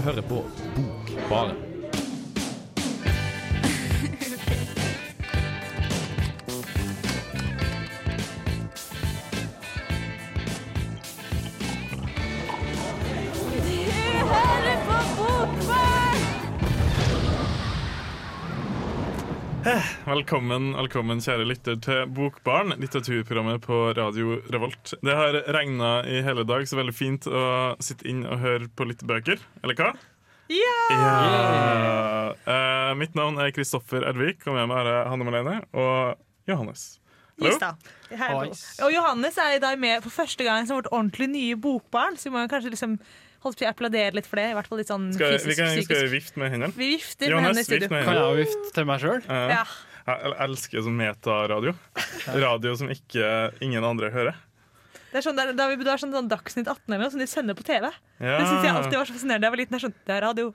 hører på Bokbaren. Velkommen, velkommen, kjære lytter til Bokbarn, litteraturprogrammet på Radio Revolt. Det har regna i hele dag, så veldig fint å sitte inn og høre på litt bøker. Eller hva? Ja! Eh, mitt navn er Kristoffer Ervik, og med meg er Hanne Malene og Johannes. Hallo? Og Johannes er i dag med for første gang som vårt ordentlig nye bokbarn. Så vi må kanskje liksom holdt på å applaudere litt for det. I hvert fall litt sånn Skal, vi, fysisk, kan, skal vi vifte med hendene? Vi vifter med Johannes, hendene i studio. vift med Kan hendene. jeg vifte til meg sjøl? Uh. Ja. Jeg elsker sånn metaradio. Radio som ikke ingen andre hører. Det er sånn, der, vi det er sånn, sånn Dagsnytt 18 eller noe, som de sender på TV. Ja. Det synes jeg alltid var så fascinerende. Jeg var liten, jeg skjønte det er radio.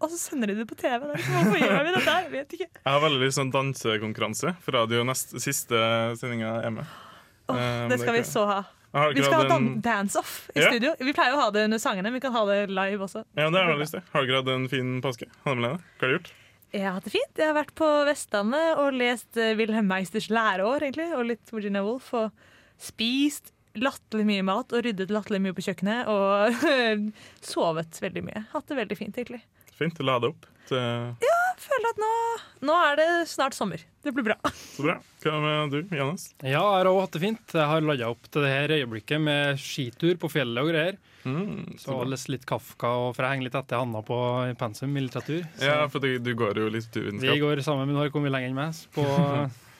Og så sender de det på TV. Er liksom, Hvorfor gjør vi dette? Jeg vet ikke. Jeg har veldig lyst til dansekonkurranse for radio nest, siste sendinga hjemme. Åh, Eh, det skal vi så ha. Vi skal ha dan en, dance-off i Ja. studio. Vi pleier å ha det under sangene, vi kan ha det live også. ja, det har jeg lyst til. Har dere hatt en fin påske? Hanne Melene, hva har du gjort? Jeg har hatt det fint. Jeg har vært på Vestlandet og lest eh, Wilhelm Meisters læreår egentlig, og litt Virginia Woolf. Og spist latterlig mye mat og ryddet latterlig mye på kjøkkenet. Og sovet veldig mye. Hatt det veldig fint, egentlig. Fint å lade opp. Til, Jeg føler at nå, nå er det snart sommer. Det blir bra. så bra. Hva med du, Johannes? Ja, jeg har også hatt det fint. Jeg har lada opp til det her øyeblikket med skitur på fjellet og greier. Mm, Så lest litt Kafka, og for jeg henger litt etter Hanna på pensum i litteratur. Så ja, for du, du går jo vi går sammen, men nå har kommet lenger enn meg. På,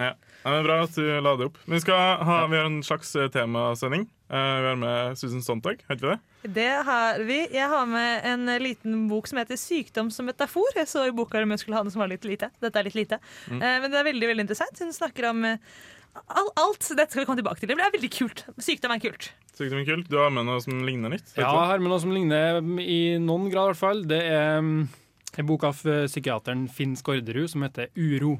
Ja, men er Bra at du la det opp. Vi, skal ha, vi har en slags eh, temasending. Eh, vi har med Susan Sontag, har vi det? Det har vi. Jeg har med en liten bok som heter 'Sykdom som metafor'. Jeg så i boka om jeg skulle ha noe som var litt lite. Dette er litt lite. Mm. Eh, men det er veldig veldig interessant. Hun snakker om eh, alt. Dette skal vi komme tilbake til. Det er veldig kult. Sykdom er kult. Sykdom er kult. Du har med noe som ligner litt? ja, jeg har med noe som ligner i noen grad, i hvert fall. Det er mm, en bok av eh, psykiateren Finn Skårderud som heter 'Uro'.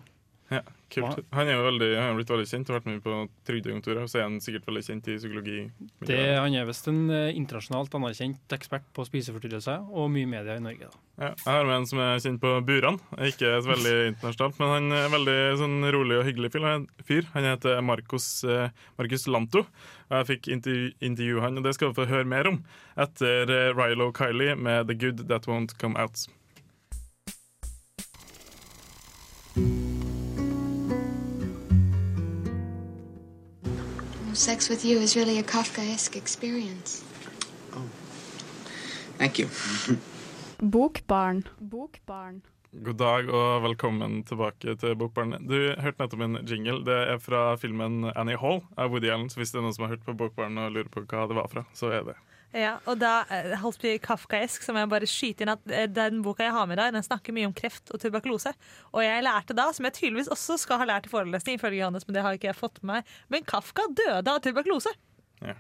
Ja, kult. Han er jo veldig, han er blitt veldig kjent og vært med på Trygdekontoret. Så er han sikkert veldig kjent i psykologi. Det, han er visst en eh, internasjonalt anerkjent ekspert på spiseforstyrrelser og mye media i Norge. Ja, jeg har med en som er kjent på Buran. Ikke så veldig internasjonalt, men han er veldig sånn rolig og hyggelig fyr. Han heter Marcos, eh, Marcus Lanto. Og jeg fikk intervju, intervjue han, og det skal vi få høre mer om etter Rylo Rilo Kiley med 'The Good That Won't Come Out'. Sex with you is really a Kafkaesque experience. Thank you. Bokbarn. Bokbarn. God dag og velkommen tilbake til Bokbarn. Du hørte nettopp en jingle. Det er fra filmen 'Annie Hall' av Woody Allen. Så hvis det er noen som har hørt på Bokbarn og lurer på hva det var fra, så er det Ja, og da eh, holdt vi kafkaesk, så må jeg bare skyte inn at eh, den boka jeg har med i dag, den snakker mye om kreft og tuberkulose. Og jeg lærte da, som jeg tydeligvis også skal ha lært i forelesning, ifølge Johannes, men det har ikke jeg fått med meg, men Kafka døde av tuberkulose. Ja.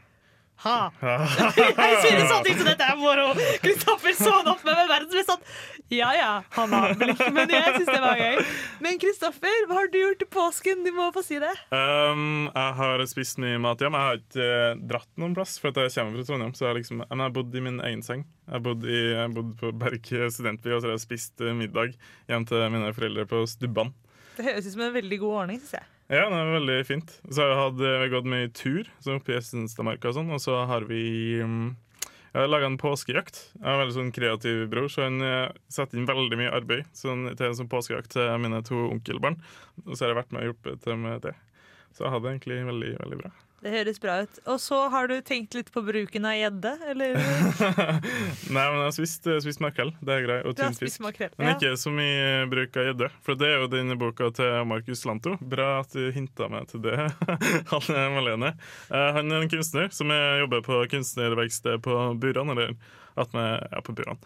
Ha! jeg synes sånne ting som dette er moro! Kristoffer så han opp med meg verdens beste sånn Ja ja, han har blikk, men jeg syns det var gøy. Men Kristoffer, hva har du gjort i påsken? Du må få si det. Um, jeg har spist mye mat hjemme. Jeg har ikke eh, dratt noen plass, for at jeg kommer fra Trondheim. Så jeg, har liksom, jeg har bodd i min egen seng. Jeg har bodd, i, jeg bodd på Berg studentby, og så har jeg spist eh, middag hjem til mine foreldre på Stubban. Det høres ut som en veldig god ordning, syns jeg. Ja, det er veldig fint. Så har vi, hatt, vi har gått mye tur, så oppe i Estenstadmarka og sånn, og så har vi um, har laga en påskejakt. Jeg er en veldig sånn kreativ bror, så han eh, setter inn veldig mye arbeid sånn, til en sånn påskejakt til mine to onkelbarn. Og så har jeg vært med og hjulpet til med det. Så jeg hadde det egentlig veldig, veldig bra. Det høres bra ut. Og så har du tenkt litt på bruken av gjedde, eller? Nei, men jeg har spist, spist makrell. Det er greit. Og Du har tynn spist fisk. makrell. Men ikke så mye bruk av gjedde. For det er jo denne boka til Markus Lanto. Bra at du hinta meg til det, Hanne Malene. Eh, han er en kunstner som jobber på kunstnerverkstedet på Buran. Eller at vi er på Buran.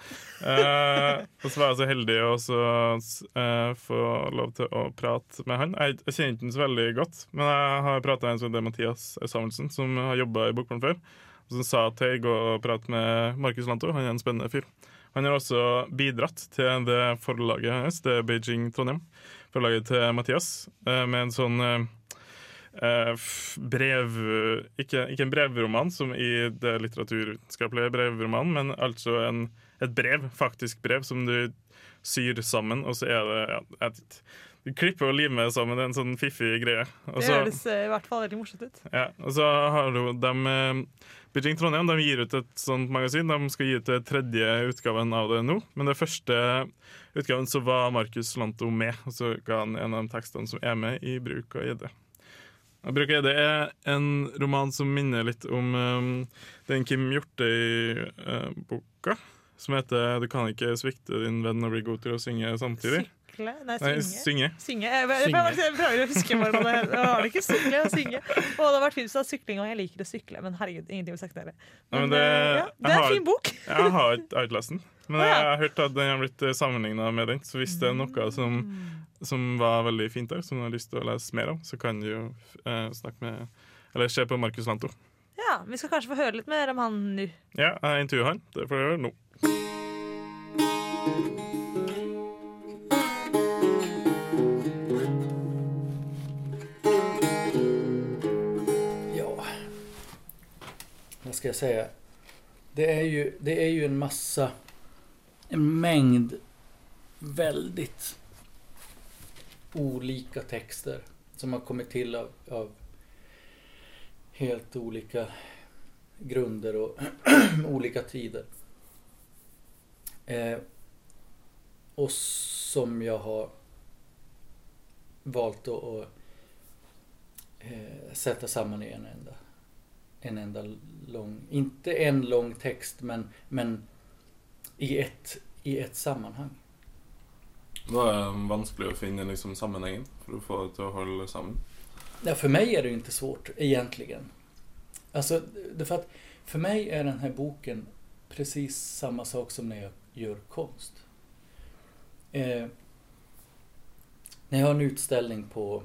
Eh, og så var jeg så heldig å eh, få lov til å prate med han. Jeg, jeg kjenner ikke så veldig godt, men jeg har prata med en som heter Mathias Samuelsen, som har jobba i Bokbarn før. Og Som sa at jeg går og prater med Markus Lanto. Han er en spennende fyr. Han har også bidratt til det forlaget hans, det er Beijing Trondheim. Forlaget til Mathias, eh, med en sånn eh, brev ikke, ikke en brevroman som i det litteraturvitenskapelige brevromanen, men altså en, et brev, faktisk brev, som du syr sammen, og så er det ja, et. Du klipper og limer sammen en sånn fiffig greie. Også, Det høres eh, i hvert fall veldig morsomt ut. ja, og så har du de eh, Beijing Trondheim de gir ut et sånt magasin. De skal gi ut det tredje utgaven av det nå. Men det første utgaven så var Markus Lanto med, og så ga han en av de tekstene som er med i Bruk og gjedde. Og Bruk og gjedde er en roman som minner litt om um, den Kim Hjortøy-boka, som heter 'Du kan ikke svikte din venn og bli god til å synge samtidig'. Sykle? Nei, Nei, synge. synge. Synge. Jeg, jeg, jeg, jeg prøver å huske hvordan det heter. Jeg det ikke sykle synge. Og det har vært fint er sykling, og jeg liker å sykle, men herregud, ingenting med sagt heller. Men Men, det- eh, ja, det er har- en fin bok. Jeg har ikke jeg lest den, men jeg har hørt at den har blitt sammenligna med den. Så hvis det er noe som, som var veldig fint der, som du har lyst til å lese mer om, så kan du jo eh, snakke med Eller se på Markus Lanto. Ja, Vi skal kanskje få høre litt mer om han nå. Ja, jeg intervjuer han. Det får du gjøre nå. Ska jag säga? Det är ju, det är ju en massa, en mängd väldigt olika texter som har kommit till av, av helt olika grunder och olika tider. Eh, och som jag har valt att, att eh, sätta samman i en enda, en enda lång, inte en lång text men, men i, ett, i ett sammanhang. Da er det vanskelig å finne liksom, sammenhengen for å få det til å holde sammen. Ja, för mig är det inte svårt egentligen. Alltså, det för att för mig är den här boken precis samma sak som när jag gör konst. Eh, när jag har en utställning på,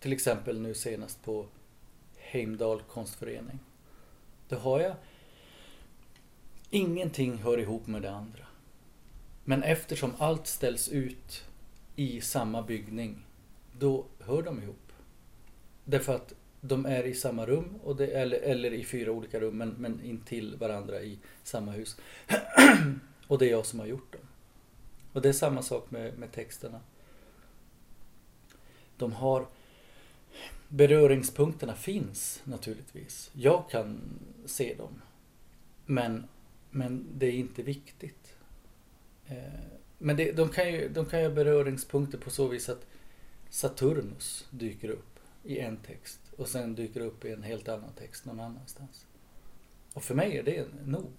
till exempel nu senast på Heimdal konstförening. Det har jag ingenting hör ihop med det andra. Men eftersom allt ställs ut i samma byggning, då hör de ihop. Därför att de är i samma rum, och det, eller, eller i fyra olika rum, men, men intill varandra i samma hus. och det är jag som har gjort dem. Och det är samma sak med, med texterna. De har... Beröringspunkterna finns naturligtvis. Jag kan se dem. Men, men det är inte viktigt. Eh, Men det, de, kan ju, de kan ju ha beröringspunkter på så vis att Saturnus dyker upp i en text och sen dyker upp i en helt annan text någon annanstans. Och för mig är det nog.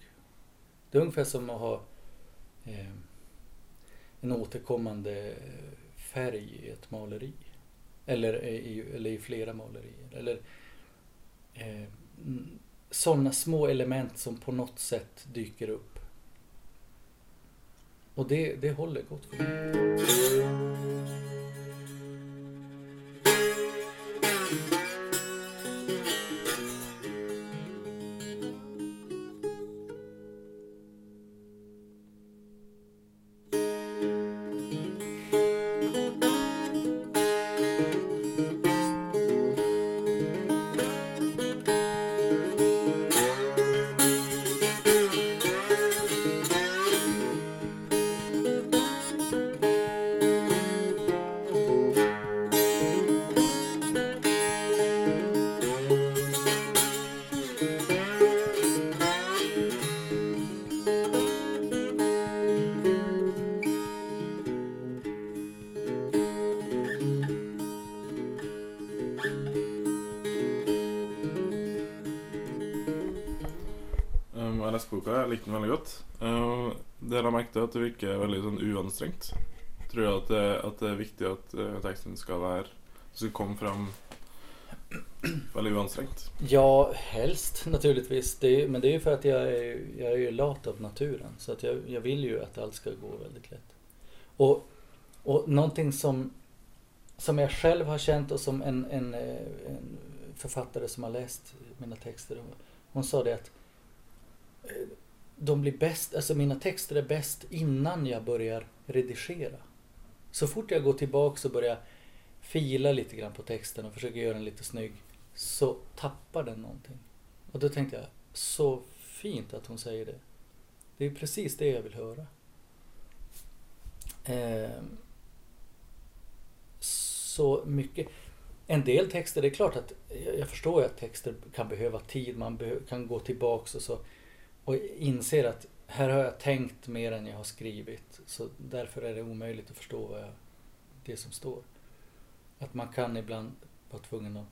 Det är ungefär som att ha eh, en återkommande färg i ett maleri. Eller i, eller i flera målerier. Eller eh, sådana små element som på något sätt dyker upp. Och det, det håller gott jeg jeg likte den veldig godt. Uh, det jeg merket, er at det virker veldig sånn uanstrengt. Tror jeg at det, at det er viktig at uh, teksten skal være Skal komme fram veldig uanstrengt. Ja, helst naturligtvis. Det men det är ju för att jag är, jag är lat av naturen. Så att jag, jag vill ju att allt ska gå väldigt lätt. Och, och någonting som, som jag själv har känt och som en, en, en författare som har läst mina texter. Hon sa det att eh, de blir bäst, alltså mina texter är bäst innan jag börjar redigera. Så fort jag går tillbaka och börjar fila lite grann på texten och försöker göra den lite snygg så tappar den någonting. Och då tänkte jag, så fint att hon säger det. Det är precis det jag vill höra. Eh, så mycket. En del texter, det är klart att jag förstår att texter kan behöva tid, man kan gå tillbaks och så och inser att här har jag tänkt mer än jag har skrivit så därför är det omöjligt att förstå vad jag, det som står. Att man kan ibland vara tvungen att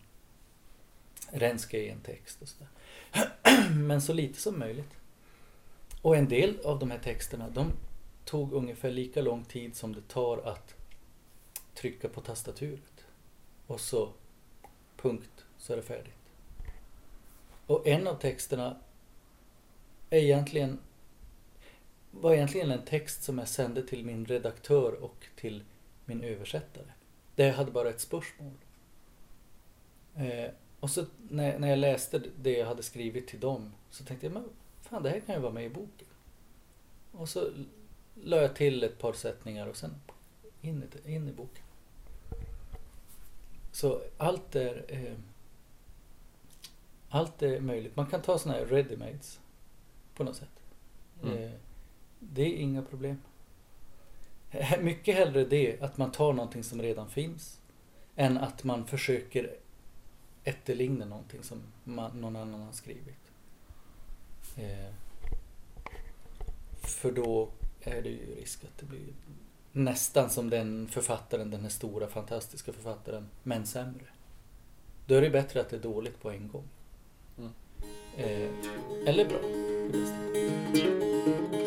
renska i en text och sådär. Men så lite som möjligt. Och en del av de här texterna, de tog ungefär lika lång tid som det tar att trycka på tastaturet. Och så, punkt, så är det färdigt. Och en av texterna egentligen var egentligen en text som jag sände till min redaktör och till min översättare. Där jag hade bara ett spörsmål. Eh, och så när, när jag läste det jag hade skrivit till dem så tänkte jag, men fan det här kan ju vara med i boken. Och så la jag till ett par sättningar och sen in in i boken. Så allt är eh, allt är möjligt. Man kan ta sådana här ready-mades på något sätt. Mm. Eh, det är inga problem. Mycket hellre det, att man tar någonting som redan finns, än att man försöker efterligna någonting som man, någon annan har skrivit. Eh, för då är det ju risk att det blir nästan som den författaren, den här stora fantastiska författaren, men sämre. Då är det bättre att det är dåligt på en gång. Mm. Eh, eller bra. Det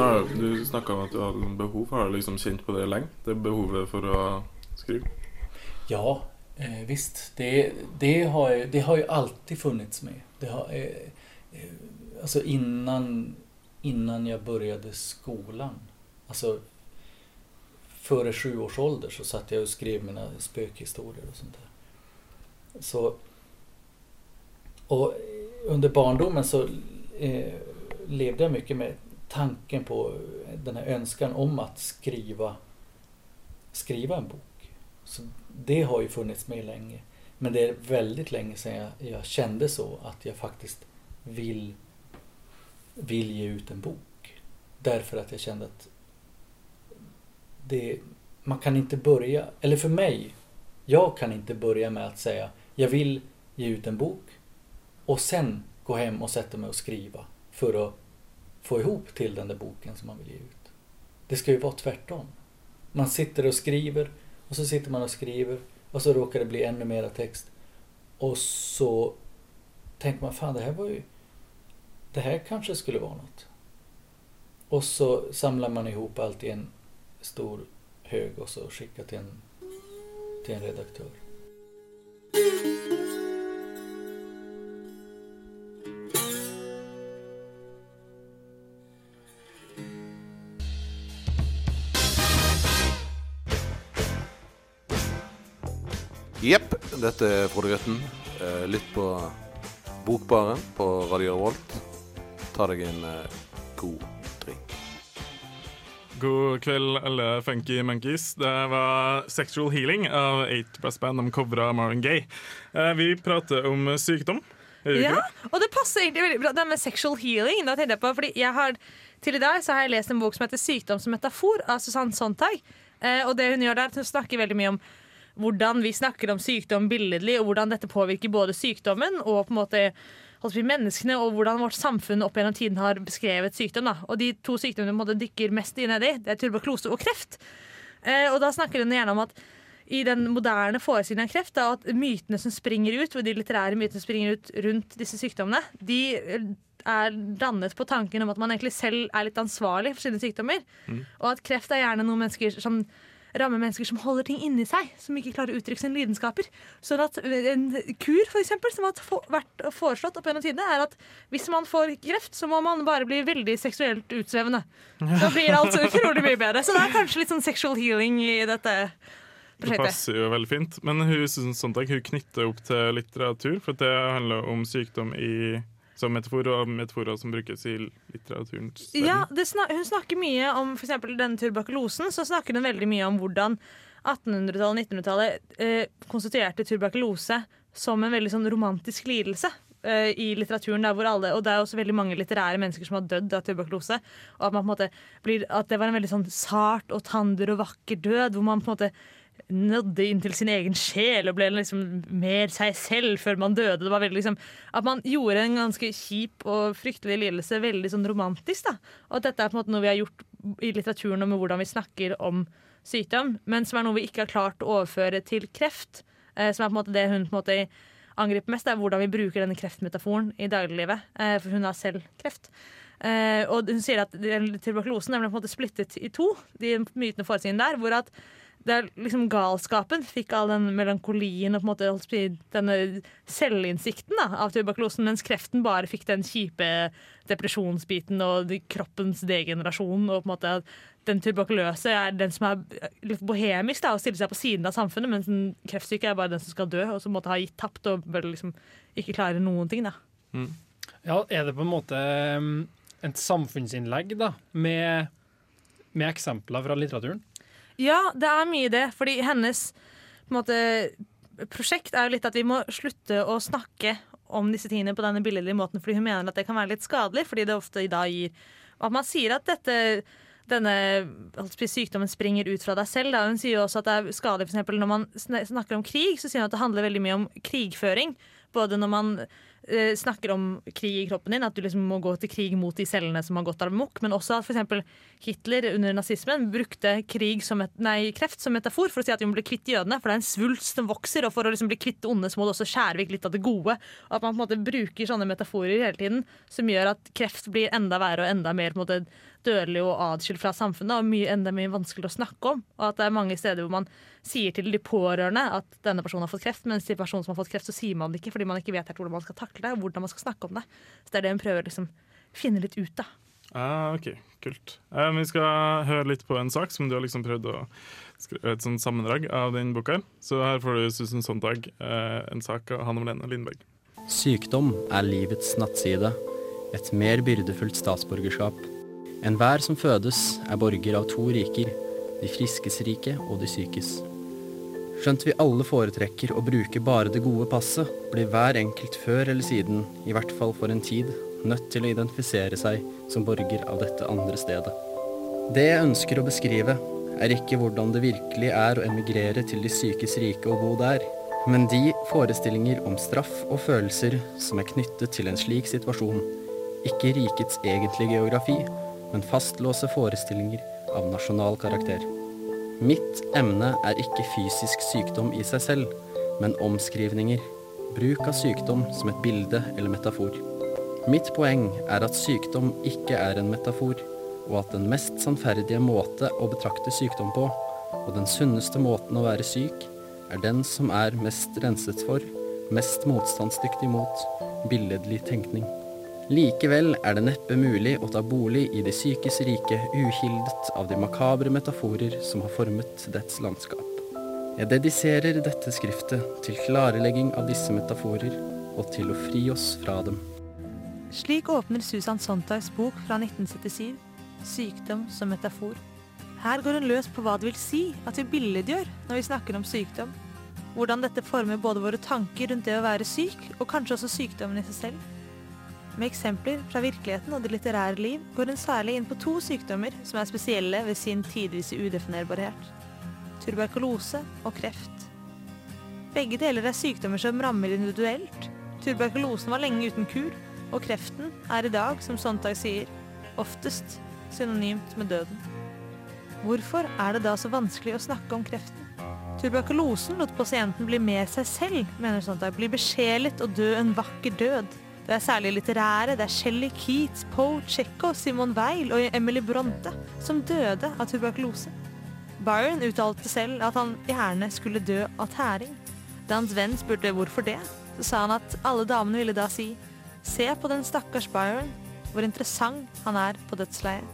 har Du snakka om at du hadde behov. Har du liksom kjent på det lenge? Det behovet for å skrive? Ja, eh, visst. Det, det, har, det har ju alltid funnits med. Det har, eh, eh, alltså innan, innan jag började skolan. Alltså före sju års ålder så satt jag och skrev mina spökhistorier och sånt där. Så, och under barndomen så eh, levde jag mycket med tanken på den här önskan om att skriva, skriva en bok. Så det har ju funnits med länge. Men det är väldigt länge sedan jag, jag kände så att jag faktiskt vill, vill ge ut en bok. Därför att jag kände att det, man kan inte börja, eller för mig, jag kan inte börja med att säga jag vill ge ut en bok och sen gå hem och sätta mig och skriva för att få ihop till den där boken som man vill ge ut. Det ska ju vara tvärtom. Man sitter och skriver och så sitter man och skriver och så råkar det bli ännu mera text. Och så tänker man, fan det här var ju... Det här kanske skulle vara något. Och så samlar man ihop allt i en stor hög och så skickar till en, till en redaktör. Dette er Frode Grøtten. Eh, Lytt på Bokbaren på Radio Revolt. Ta deg en eh, god drink. God kveld, alle funky monkeys. Det var Sexual Healing av 8 Brass Band. De covra Marvin Gaye. Eh, Vi prater om sykdom. Ja, det? og det passer egentlig veldig bra. Det med sexual healing, da tenkte jeg på, fordi jeg har til i dag så har jeg lest en bok som heter 'Sykdom som metafor' av Susanne Sontag. Eh, og det hun gjør der, er at hun snakker veldig mye om hvordan vi snakker om sykdom billedlig, og hvordan dette påvirker både sykdommen og på en måte menneskene, og hvordan vårt samfunn opp gjennom tiden har beskrevet sykdom. Da. Og de to sykdommene du dykker mest i nedi, det er tuberkulose og kreft. Eh, og da snakker hun gjerne om at i den moderne forestillingen av kreft, da, at mytene som springer ut, hvor de litterære mytene som springer ut rundt disse sykdommene, de er dannet på tanken om at man egentlig selv er litt ansvarlig for sine sykdommer. Og at kreft er gjerne noen mennesker som rammer mennesker som holder ting inni seg, som ikke klarer å uttrykke sine lidenskaper. Sånn at en kur, for eksempel, som har vært foreslått opp gjennom tidene, er at hvis man får kreft, så må man bare bli veldig seksuelt utsvevende. Da blir alt så utrolig mye bedre. Så det er kanskje litt sånn sexual healing i dette Det passer jo veldig fint. Men hun Susan Sontag hun knytter opp til litteratur, for det handler om sykdom i, som metafor, og metaforer som brukes i litteraturens verden. Ja, snak Hun snakker mye om eksempel denne tuberkulosen. Så snakker hun veldig mye om hvordan 1800-tallet og 1900-tallet eh, konstituerte tuberkulose som en veldig sånn romantisk lidelse. eh, I litteraturen der hvor alle, Og det er også veldig mange litterære mennesker som har dødd av tuberkulose. Og at, man på en måte blir, at det var en veldig sånn sart og tander og vakker død, hvor man på en måte nådde inn til sin egen sjel og ble liksom mer seg selv før man døde. Det var veldig liksom, At man gjorde en ganske kjip og fryktelig lidelse veldig sånn romantisk. da. Og at dette er på en måte noe vi har gjort i litteraturen om hvordan vi snakker om sykdom, men som er noe vi ikke har klart å overføre til kreft. Eh, som er på en måte det hun på en måte angriper mest, er hvordan vi bruker denne kreftmetaforen i dagliglivet. Eh, for hun har selv kreft. Eh, og hun sier at tuberkulosen ble på en måte splittet i to, de mytene og forestillingene der, hvor at det er liksom galskapen fikk all den melankolien og på en måte holdt på denne selvinnsikten da, av tuberkulosen, mens kreften bare fikk den kjipe depresjonsbiten og de- kroppens degenerasjon. Og på en måte at den tuberkuløse er den som er litt bohemisk da, og stiller seg på siden av samfunnet, mens den kreftsyke er bare den som skal dø, og som måtte ha gitt tapt og bør liksom ikke klare noen ting. da. Ja, er det på en måte um, et samfunnsinnlegg, da, med, med eksempler fra litteraturen? Ja, det er mye det. Fordi hennes måte, prosjekt er jo litt at vi må slutte å snakke om disse tingene på denne billedlige måten, fordi hun mener at det kan være litt skadelig, fordi det ofte i dag gir At man sier at dette denne sykdommen springer ut fra deg selv. Da. Hun sier jo også at det er skadelig for eksempel, når man snakker om krig, så sier hun at det handler veldig mye om krigføring. Både når man eh, snakker om krig i kroppen din, at du liksom må gå til krig mot de cellene som har gått amok, men også at f.eks. Hitler under nazismen brukte som et, nei, kreft som metafor for å si at vi må bli kvitt jødene, for det er en svulst som vokser, og for å liksom bli kvitt det onde så må du også skjære vekk litt av det gode. Og at man på en måte bruker sånne metaforer hele tiden som gjør at kreft blir enda verre og enda mer på en måte dødelig og adskilt fra samfunnet, og mye, enda mye vanskeligere å snakke om. Og at det er mange steder hvor man sier til de pårørende at denne personen har fått kreft, mens til personen som har fått kreft, så sier man det ikke fordi man ikke vet helt hvordan man skal takle det, og hvordan man skal snakke om det. Så det er det hun prøver å liksom finne litt ut av. Ah, ok, kult. Eh, vi skal høre litt på en sak som du har liksom prøvd å skrive et sånt sammendrag av den boka. her. Så her får du Susan Sondag, eh, en sak av Hanne Malene Lindberg. Sykdom er livets nattside, et mer byrdefullt statsborgerskap. Enhver som fødes, er borger av to riker, de friskes rike og de sykes. Skjønt vi alle foretrekker å bruke bare det gode passet, blir hver enkelt før eller siden, i hvert fall for en tid, nødt til å identifisere seg som borger av dette andre stedet. Det jeg ønsker å beskrive, er ikke hvordan det virkelig er å emigrere til de sykes rike og bo der, men de forestillinger om straff og følelser som er knyttet til en slik situasjon. Ikke rikets egentlige geografi, men fastlåse forestillinger av nasjonal karakter. Mitt emne er ikke fysisk sykdom i seg selv, men omskrivninger. Bruk av sykdom som et bilde eller metafor. Mitt poeng er at sykdom ikke er en metafor, og at den mest sannferdige måte å betrakte sykdom på, og den sunneste måten å være syk, er den som er mest renset for, mest motstandsdyktig mot, billedlig tenkning. Likevel er det neppe mulig å ta bolig i de psykisk rike uhildet av de makabre metaforer som har formet dets landskap. Jeg dediserer dette skriftet til klarlegging av disse metaforer og til å fri oss fra dem. Slik åpner Susan Sontags bok fra 1977, 'Sykdom som metafor'. Her går hun løs på hva det vil si at vi billedgjør når vi snakker om sykdom. Hvordan dette former både våre tanker rundt det å være syk, og kanskje også sykdommen i seg selv. Med eksempler fra virkeligheten og det litterære liv går hun særlig inn på to sykdommer som er spesielle ved sin tidvis udefinerbarhet. Tuberkulose og kreft. Begge deler er sykdommer som rammer individuelt. Tuberkulosen var lenge uten kur, og kreften er i dag, som Sontag sier, oftest synonymt med døden. Hvorfor er det da så vanskelig å snakke om kreften? Tuberkulosen lot pasienten bli mer seg selv, mener Sontag. Bli besjelet og dø en vakker død. Det er særlig litterære. Det er Shelley Keats, Poe, Chekhov, Simon Weil og Emily Bronte som døde av tuberkulose. Byron uttalte selv at han gjerne skulle dø av tæring. Da hans venn spurte hvorfor det, så sa han at alle damene ville da si Se på den stakkars Byron, hvor interessant han er på dødsleiet.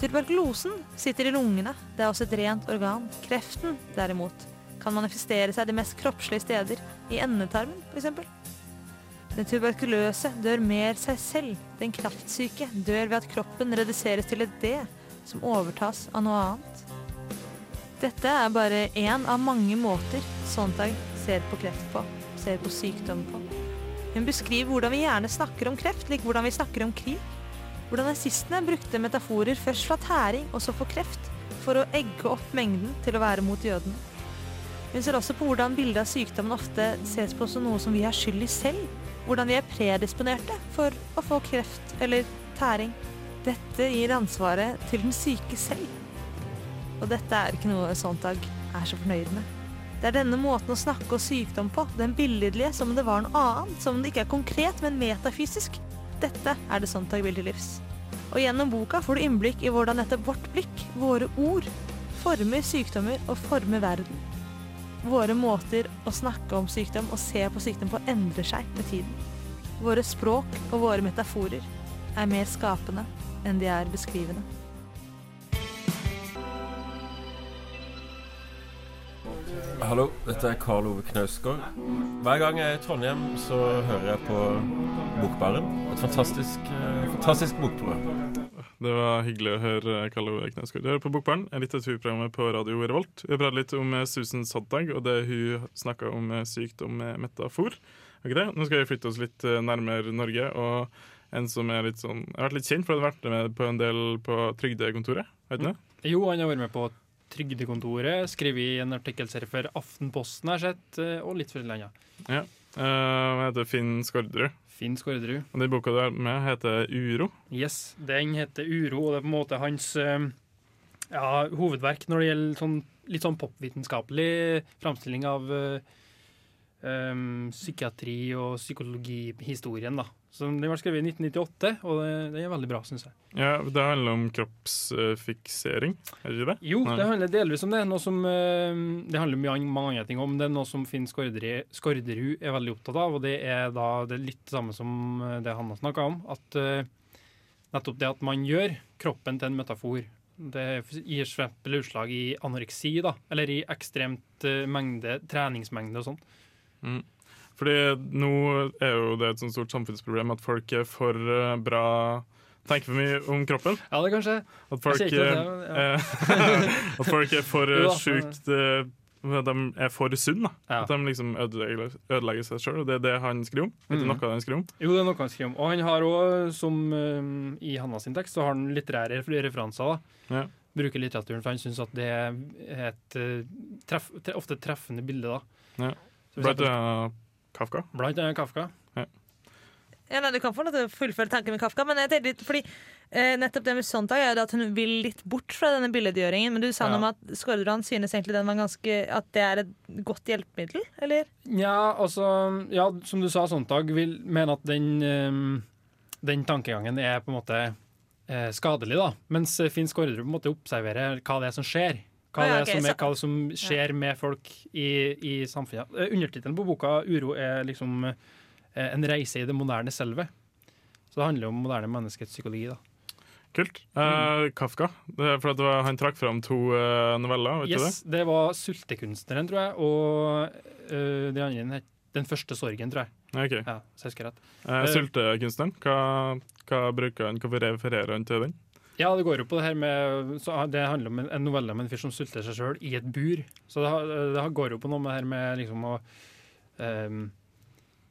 Tuberkulosen sitter i lungene, det er også et rent organ. Kreften, derimot, kan manifestere seg de mest kroppslige steder, i endetarmen f.eks. Den tuberkuløse dør mer seg selv. Den kraftsyke dør ved at kroppen reduseres til et D som overtas av noe annet. Dette er bare én av mange måter Sontag ser på kreft på, ser på sykdom på. Hun beskriver hvordan vi gjerne snakker om kreft, lik hvordan vi snakker om krig. Hvordan nazistene brukte metaforer først fra tæring og så for kreft, for å egge opp mengden til å være mot jødene. Hun ser også på hvordan bildet av sykdommen ofte ses på som noe som vi har skyld i selv. Hvordan vi er predisponerte for å få kreft eller tæring. Dette gir ansvaret til den syke selv. Og dette er ikke noe Sontag er så fornøyd med. Det er denne måten å snakke om sykdom på, den billedlige som om det var noe annet, som om det ikke er konkret, men metafysisk. Dette er det Sontag vil til livs. Og gjennom boka får du innblikk i hvordan nettopp vårt blikk, våre ord, former sykdommer og former verden. Våre måter å snakke om sykdom og se på sykdom på endrer seg med tiden. Våre språk og våre metaforer er mer skapende enn de er beskrivende. Hallo, dette er Karl Ove Knausgård. Hver gang jeg er i Trondheim, så hører jeg på Bokbaren. Et fantastisk, eh, fantastisk bokprogram. Det var hyggelig å høre Kalle Ove Knausgård. Du hører på Bokbarn, litteraturprogrammet på Radio Revolt. Vi har pratet litt om eh, Susan Sontag og det hun snakka om eh, sykdom med metafor. Ikke det? Nå skal vi flytte oss litt eh, nærmere Norge. og en som er litt sånn, Jeg har vært litt kjent, for han har vært med på en del på Trygdekontoret. Vet du det? Jo, han har vært med på Trygdekontoret, skrevet en artikkelserie for Aftenposten, har jeg sett, eh, og litt for forskjellig annet. Ja. Uh, jeg heter Finn Skårderud. Finn Skårderud. Og den boka du er med, heter Uro. Yes, den heter Uro, og det er på en måte hans eh, ja, hovedverk når det gjelder sånn, litt sånn popvitenskapelig framstilling av eh, em, psykiatri og psykologihistorien. da. Så Den ble skrevet i 1998, og det, det er veldig bra, syns jeg. Ja, Det handler om kroppsfiksering, er det ikke det? Jo, det handler delvis om det. Noe som, eh, det handler mye, om mange andre ting om. Det er noe som Finn Skårderud er veldig opptatt av, og det er da det er litt det samme som eh, det han har snakka om. At uh, nettopp det at man gjør kroppen til en metafor. Det gir eksempel utslag i anoreksi, da, eller i ekstremt eh, mengde, treningsmengde og sånn. Mm. Fordi nå er jo det et sånt stort samfunnsproblem at folk er for eh, bra Tenker for mye om kroppen. Ja, det kanskje. At folk, det, ja. eh, at folk er for eh, sjukt eh, De er for sunne. Ja. At de liksom ødelegger, ødelegger seg sjøl. Det er det han skriver om. Vet du Mm. noe han skriver om? Jo, det er noe han skriver om. Og han har òg, som eh, i Hannas tekst, så har han litterære referanser. da. Ja. Bruker litteraturen, for han syns at det er et eh, treff, tre, ofte et treffende bilde. da. Ja. Blant annet Kafka. Blant annet Kafka. Ja, nei, Du kan få lov til å fullføre tanken med Kafka, men jeg tenkte litt, fordi eh, nettopp det med Sontag er at hun vil litt bort fra denne billedgjøringen. Men du sa noe om at Skårderud synes egentlig den var ganske, at det er et godt hjelpemiddel, eller? Ja, altså Ja, som du sa, Sontag vil mene at den, eh, den tankegangen er på en måte eh, skadelig, da. Mens eh, Finn Skårderud på en måte observerer hva det er som skjer. Hva, er det, er som er, hva som skjer med folk i, i samfunnet. Eh, Undertittelen på boka 'Uro' er liksom eh, en reise i det moderne selve. Så det handler om moderne menneskets psykologi. da. Kult. Eh, Kafka. Det er for at det var, han trakk fram to eh, noveller, vet Yes, du det? det var 'Sultekunstneren', tror jeg, og uh, de andre het 'Den første sorgen', tror jeg. Okay. Ja, så jeg husker rett. Eh, Eh, Sultekunstneren, hva, hva bruker han, hvorfor refererer han til den? Ja, det går jo på det her med så Det handler om en, novelle om en fyr som sulter seg sjøl i et bur. Så det, det går jo på noe med det her med liksom å um,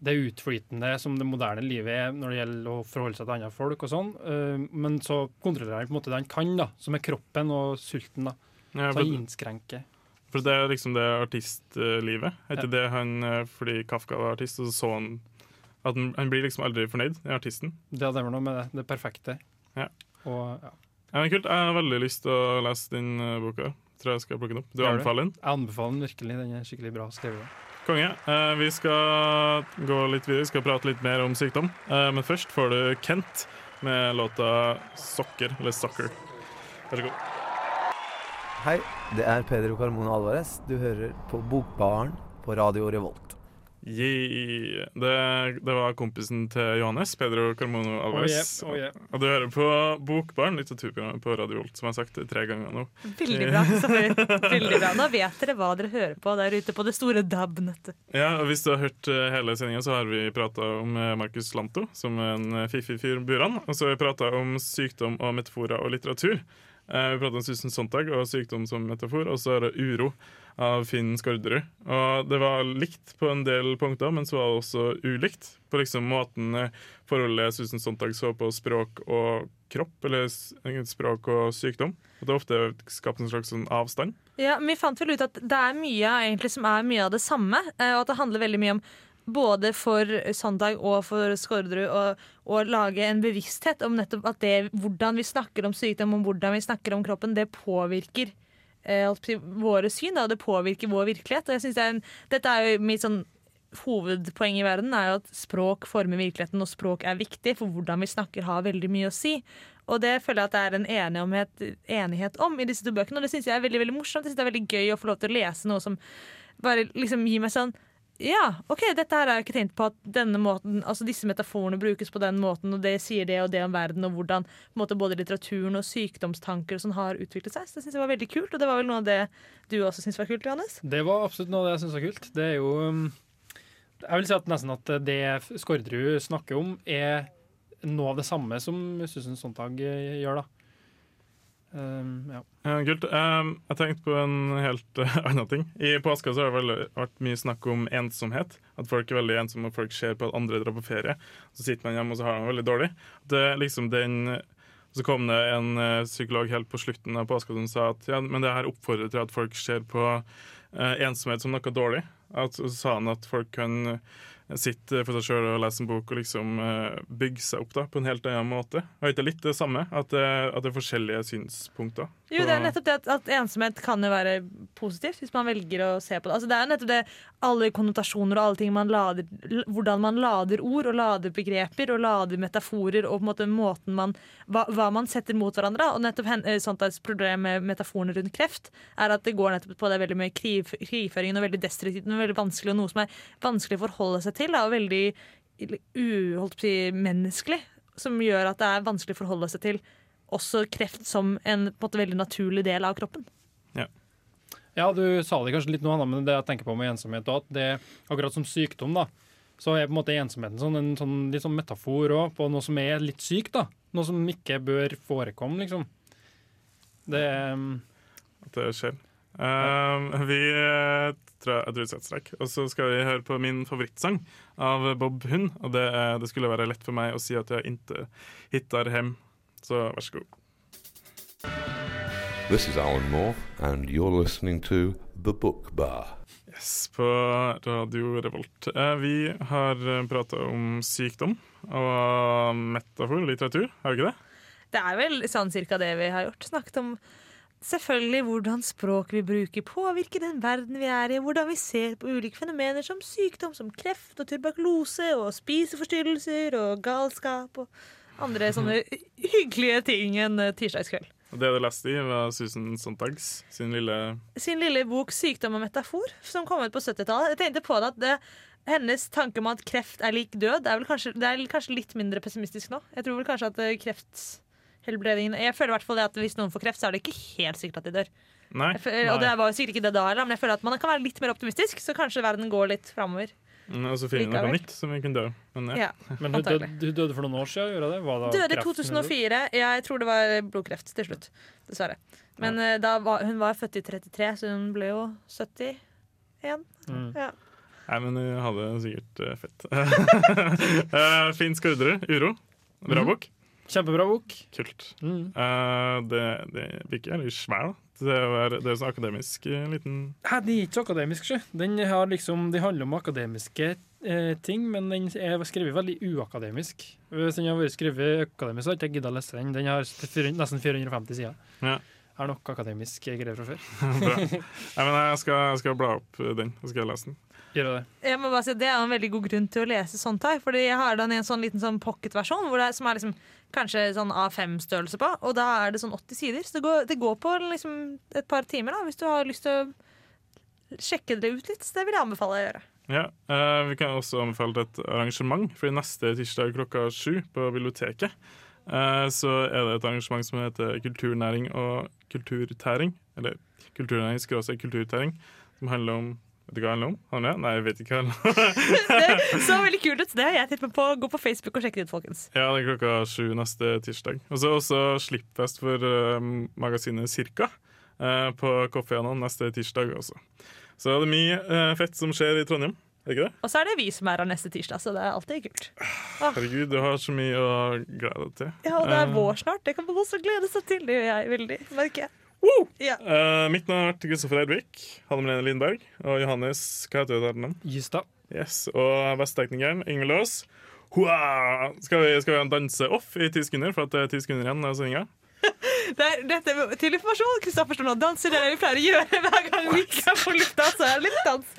det utflytende som det moderne livet er når det gjelder å forholde seg til andre folk og sånn. Um, men så kontrollerer han på en måte det han kan, da, som er kroppen og sulten. da. Ja, så for- han innskrenker. For det er liksom det artistlivet. Etter Ja. det han eh, Fordi Kafka var artist, og så så han at han, han blir liksom aldri fornøyd, den artisten. Det er vel noe med det, det perfekte. Ja. Og, ja. Ja, kult. Jeg har veldig lyst til å lese den eh, boka. Tror jeg skal plukke den opp. Du Gjør anbefaler den? Jeg anbefaler den virkelig. Den er skikkelig bra skrevet. Konge. Eh, vi skal gå litt videre, vi skal prate litt mer om sykdom. Eh, men først får du Kent med låta 'Sokker', eller 'Soccer'. Vær så god. Hei, det er Pedro Carmona Alvarez. Du hører på Bokbaren på Radio Revolt. Yeah. Det, det var kompisen til Johannes, Pedro Carmono Alvarez. Oh yeah, oh yeah. Og du hører på Bokbarn, litteraturprogrammet på Radio Holt, som jeg har sagt det tre ganger nå. Veldig bra. Veldig bra. Nå vet dere hva dere hører på der ute på det store DAB-nettet. Ja, og Hvis du har hørt eh, hele sendinga, så har vi prata om eh, Markus Lanto, som en eh, fiffig fyr buran. Og så har vi prata om sykdom og metaforer og litteratur. Eh, Vi pratet om Susan Sontag og sykdom som metafor, og så er det uro av Finn Skårderud. Og det var likt på en del punkter, men så var det også ulikt på liksom måten eh, forholdet Susan Sontag så på språk og kropp, eller språk og sykdom. At det ofte skapte en slags sånn avstand. Ja, Vi fant vel ut at det er mye egentlig som er mye av det samme. eh, Og at det handler veldig mye om både for Sondag og for Skårderud å, å lage en bevissthet om nettopp at det, hvordan vi snakker om sykdom og hvordan vi snakker om kroppen, det påvirker eh, våre syn, da, og det påvirker vår virkelighet. Og jeg synes det er en, dette er jo mitt sånn hovedpoeng i verden er jo at språk former virkeligheten, og språk er viktig, for hvordan vi snakker har veldig mye å si. Og det føler jeg at det er en enighet, enighet om i disse to bøkene, og det syns jeg er veldig veldig morsomt. Jeg synes det er veldig gøy å få lov til å lese noe som bare liksom gir meg sånn ja, OK, dette her har jeg ikke tenkt på at denne måten, altså disse metaforene brukes på den måten, og det sier det og det om verden, og hvordan måte, både litteraturen og sykdomstanker og sånn har utviklet seg. Så det syns jeg var veldig kult, og det var vel noe av det du også syns var kult, Johannes? Det var absolutt noe av det jeg syns var kult. Det er jo um, Jeg vil si at nesten at det Skårderud snakker om, er noe av det samme som Susan Sontag eh, gjør, da. Um, ja. Ja, kult. Um, jeg tenkte på en helt uh, annen ting. I påska så har det vært mye snakk om ensomhet. At folk er veldig ensomme, og folk ser på at andre drar på ferie. Så sitter man hjemme og så har man det veldig dårlig. Det liksom den Så kom det en uh, psykolog helt på slutten av påska som sa at ja, men det her oppfordrer til at folk ser på uh, ensomhet som noe dårlig. At, så sa han at folk kan sitte for seg sjøl og lese en bok og liksom uh, bygge seg opp da, på en helt annen måte. Og ikke litt det samme? At det, at det er forskjellige synspunkter? Jo, det er nettopp det at, at ensomhet kan jo være positivt hvis man velger å se på det. Altså, det er nettopp det alle konnotasjoner og alle ting man lader Hvordan man lader ord og lader begreper og lader metaforer og på en måte måten man hva, hva man setter mot hverandre. Og nettopp eh, sånt et problem med metaforene rundt kreft er at det går nettopp på det veldig med kriv, krigføringen og veldig destruktivt og veldig vanskelig, og noe som er vanskelig å forholde seg til, da, og veldig si, menneskelig. Som gjør at det er vanskelig å forholde seg til også kreft som en, på en måte, veldig naturlig del av kroppen. Ja, du sa det kanskje litt noe annet, men det jeg tenker på med ensomhet, og at det, akkurat som sykdom, da, så er på en måte ensomheten sånn, en sånn, litt sånn metafor også, på noe som er litt sykt. da. Noe som ikke bør forekomme, liksom. Det um, At det skjer. Uh, vi eh, tror jeg, tror vi setter strek. Og så skal vi høre på min favorittsang av Bob Hund. Og det, det skulle være lett for meg å si at jeg ikke hittar hem. Så vær så god. This is Alan Moore, and you're listening to The Book Bar. Yes, på Radio Revolt. Eh, vi har prata om sykdom og metafor, litteratur. Har vi ikke det? Det er vel sånn cirka det vi har gjort. Snakket om selvfølgelig hvordan språk vi bruker, påvirker den verden vi er i, hvordan vi ser på ulike fenomener som sykdom, som kreft og tuberkulose og spiseforstyrrelser og galskap og andre sånne hyggelige ting en eh, tirsdagskveld. Og det du leste i, var Susan Sontags sin lille sin lille bok 'Sykdom og metafor', som kom ut på 70-tallet. Jeg tenkte på det at det, Hennes tanke om at kreft er lik død, det er vel kanskje, det er kanskje litt mindre pessimistisk nå. Jeg tror vel kanskje at eh, Jeg føler i hvert fall det at hvis noen får kreft, så er det ikke helt sikkert at de dør. Nei. Føler, og det var jo sikkert ikke det da heller, men jeg føler at man kan være litt mer optimistisk, så kanskje verden går litt framover. Mm, Og så finner vi noe nytt som hun kunne dø. Men ja. Ja, Men hun døde, hun døde for noen år siden, gjorde det? Var det Døde i kreft hun 2004. Jeg tror det var blodkreft til slutt. Dessverre. Men ja. da var, hun var født i 33, så hun ble jo 71. Mm. Ja. Nei, men hun hadde sikkert uh, fett. uh, fin Skårderud. Uro. Bra Mhm. bok. Kjempebra bok. Kult. Mm. Uh, det, det virker litt svær, da. Det er, det er så akademisk eh, liten Hæ, det er ikke så akademisk, sjø. Den har liksom, det handler om akademiske eh, ting, men den er skrevet veldig uakademisk. Hvis den har vært skrevet akademisk, så har jeg ikke gidda å lese den. Den har nesten 450 sider. Ja. Har nok akademisk greier fra før. Bra. Nei, men jeg skal, jeg skal bla opp den, så skal jeg lese den. Gjør det. Jeg må bare si Det er en veldig god grunn til å lese sånt her. Fordi jeg har den i en sånn liten sånn pocketversjon er, som er liksom kanskje sånn A5-størrelse på. Og da er det sånn 80 sider. Så det går, det går på liksom et par timer da hvis du har lyst til å sjekke det ut litt. Så det vil jeg anbefale å gjøre. Ja, eh, Vi kan også anbefale et arrangement. For neste tirsdag klokka sju på biblioteket eh, så er det et arrangement som heter Kulturnæring og kulturtæring. Eller kulturnæring skråstrek kulturtæring. Som handler om Vet du hva det handler om? er? Nei, jeg vet ikke hva det. Det så veldig kult ut. Det har jeg tippet på. Gå på Facebook og sjekk det ut, folkens. Ja, det er klokka sju neste tirsdag. Og så også slippfest for uh, magasinet Cirka uh, på Coffee Anon neste tirsdag også. Så det er mye uh, fett som skjer i Trondheim. Ikke det? Og så er det vi som er her neste tirsdag, så det er alltid kult. Ah, Herregud, du har så mye å glede deg til. ja, og det er Eh, vår snart. Det kan man også glede seg til. Det gjør jeg veldig, merker jeg. Ja. eh, mitt navn har vært Kristoffer Eidvik, Hanne Melene Lindberg og Johannes Hva heter du til navn? Justad. Yes, og besteteknikeren Ingvild Aas. Skal vi, skal vi danse off i ti sekunder, for at det er ti sekunder igjen av sendinga? Det er, dette, til informasjon, Kristoffer står nå og danser. Det er det vi pleier å gjøre hver gang vi er på lufta. Så er det litt dans.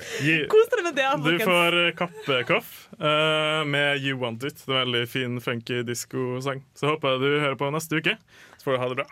Kos dere med det. Du får kappekoff uh, med You Want It. Det er en veldig fin, funky diskosang. Så håper jeg du hører på neste uke. Så får du ha det bra.